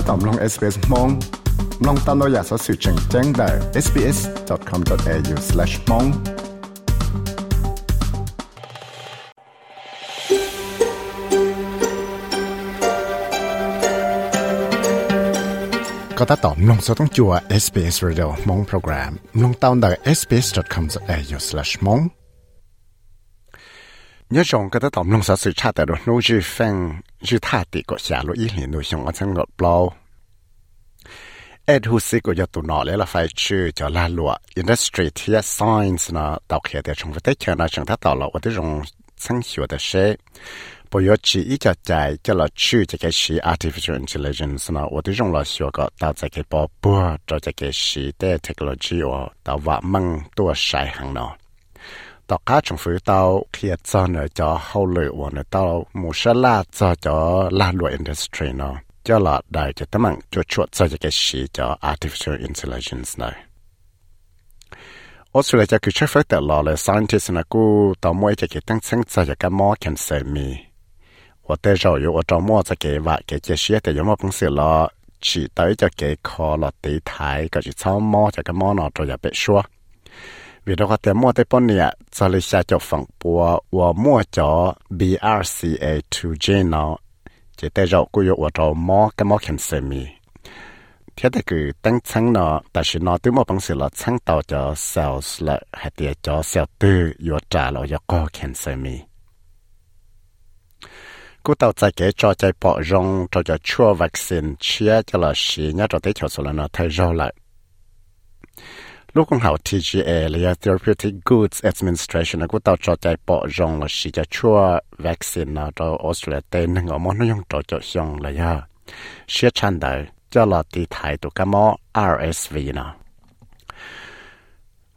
ถ้าตอมลง SBS มองลองตามเราอยากสอสื่อแจ้งแจ้งได้ sbs.com.au/mong ก็ถ้าตอมลงสต้องจัว SBS Radio มองโปรแกรมลงตามได้ sbs.com.au/mong 你上个的大门上水差的了，那是分是他的个下路一年路想我成个不。Edhu 个叫读哪来了？快去叫拉罗 Industry T Science 呢？到开头重复的钱呢？让他到了我的用成学的时，不要只一脚在叫了去这个是 Artificial Intelligence 呢？我的用了学个到这个包包，这个时代 Technology，到我们多晒行呢。 ต่อก้าชงฟื้นเตาเขียดจอเนจอเข้าเลยวันเตามูชลาจอจอลาลวยอินดัสทรีเนาะจอหลอดได้จะตั้งจวดชวดจอจะแกชีจอ artificial intelligence เนาะออสเตรเลียคือเชฟแต่หล่อเลย scientist นะกูต่อมวยจะเกิดตั้งเส้นจอจะกันมอแคนเซมีว่าแต่เราอยู่ว่าจอมอจะเกว่าเกเจเชียแต่ยังมอเป็นสื่อหล่อฉีดเตยจะเกคอหลอดตีท้ายก็จะเช่ามอจะกันมอนอตัวอย่าเปชัว vì đó có thể mua tới bọn nè cho lý cho phẳng bùa và mua cho BRCA2G nó chỉ tới rồi cũng yêu vào mua cái mua kiểm xe mi thế thì cứ tăng chăng nó nó từ một bằng là chăng tạo cho sales là hay tiền cho sale tư yêu trả là yêu có kiểm xe mi cú tàu chạy kế cho chạy bỏ rong cho cho chua vaccine chia cho là xí nhá cho tới chỗ số là nó thay rau lúc con hậu TGA là Therapeutic Goods Administration cũng tạo cho chạy bỏ rong là chỉ cho chua vaccine nào cho Australia tên ngõ món nó dùng cho cho xong là ya sẽ chăn đời cho là tỷ thái tụ cái món RSV nào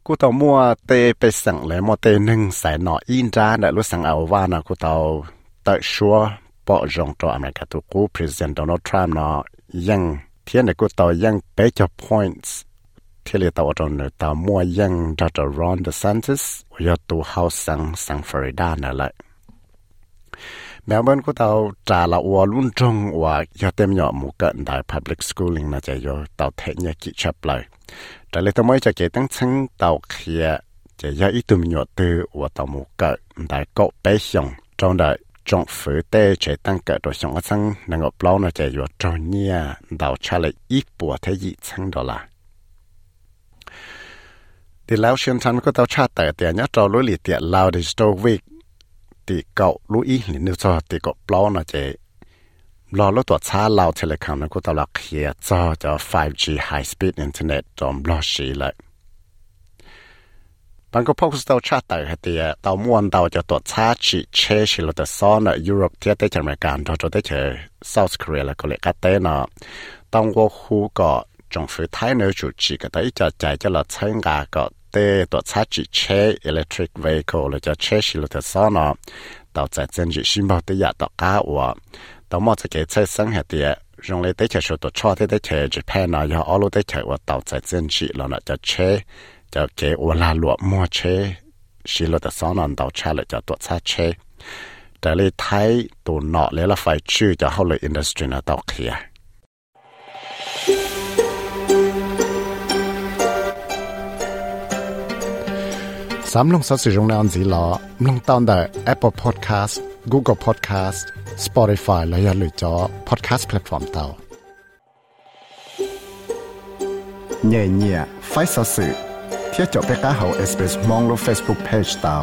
cú tàu mua tê bê sẵn lấy mua tê nâng xài nọ in ra để lúc sẵn ảo va nào cú tàu tại xua bỏ rong cho America tụ cú President Donald Trump nó ยังเทียนในกูต่อยังเป๊ะจะ points Kelly Tawaton ta mua yang Dr. Ron DeSantis yo tu house sang sang Florida na lại. Melbourne của tao trả là ua luôn trong và yo tem nhỏ mù cận đại public schooling na chạy yo tao thể nhà kỹ chập lại. Trả lời tao mới cho kể tăng chân tao kia chạy yo ít tùm nhỏ tư và tao mù cận đại cậu bé xong trong đại trong phủ tế chế tăng cỡ đồ xong ở sang nâng ở blog nó chạy yo trong nhà đào trả lời ít bùa thế dị chân đó là. Thì lão xuyên thằng có tao chat tại tiền nhớ trâu lối lì tiệt lao thì stove week thì cậu lối ý thì nếu cho thì cậu bao nó chế lo lối tuột xa lao telecom nó có tao là kia cho cho 5G high speed internet trong lo xí lại bạn có post tao chat tại thì tao muốn tao cho tuột xa chỉ chế chỉ là tao so ở Europe thiết tới chẳng mấy càng cho cho tới chơi South Korea là có lẽ cái tên nó tao có khu có 政府台呢就几个的一家在叫了参加的多插几车 electric vehicle 了叫车系了的啥呢？到在政治新报的也到加我，到么子给在上海的用来的确说到车的的车就拍呢，要二路的车我到在政治了呢叫车，叫给我拉落摩车，系了的啥呢？到车了叫多插车，这里台都拿来了废纸，叫后来 industry 呢到去。 สามลงสัสิจงในอันสีหลอลงตอนแต่ Apple Podcast Google Podcast Spotify และยาาลืมจอ Podcast Platform เตาเนี่ยเนี่ยไฟสื่อเที่ยวจบไปก้าเฮา SBS มองลง Facebook Page เตา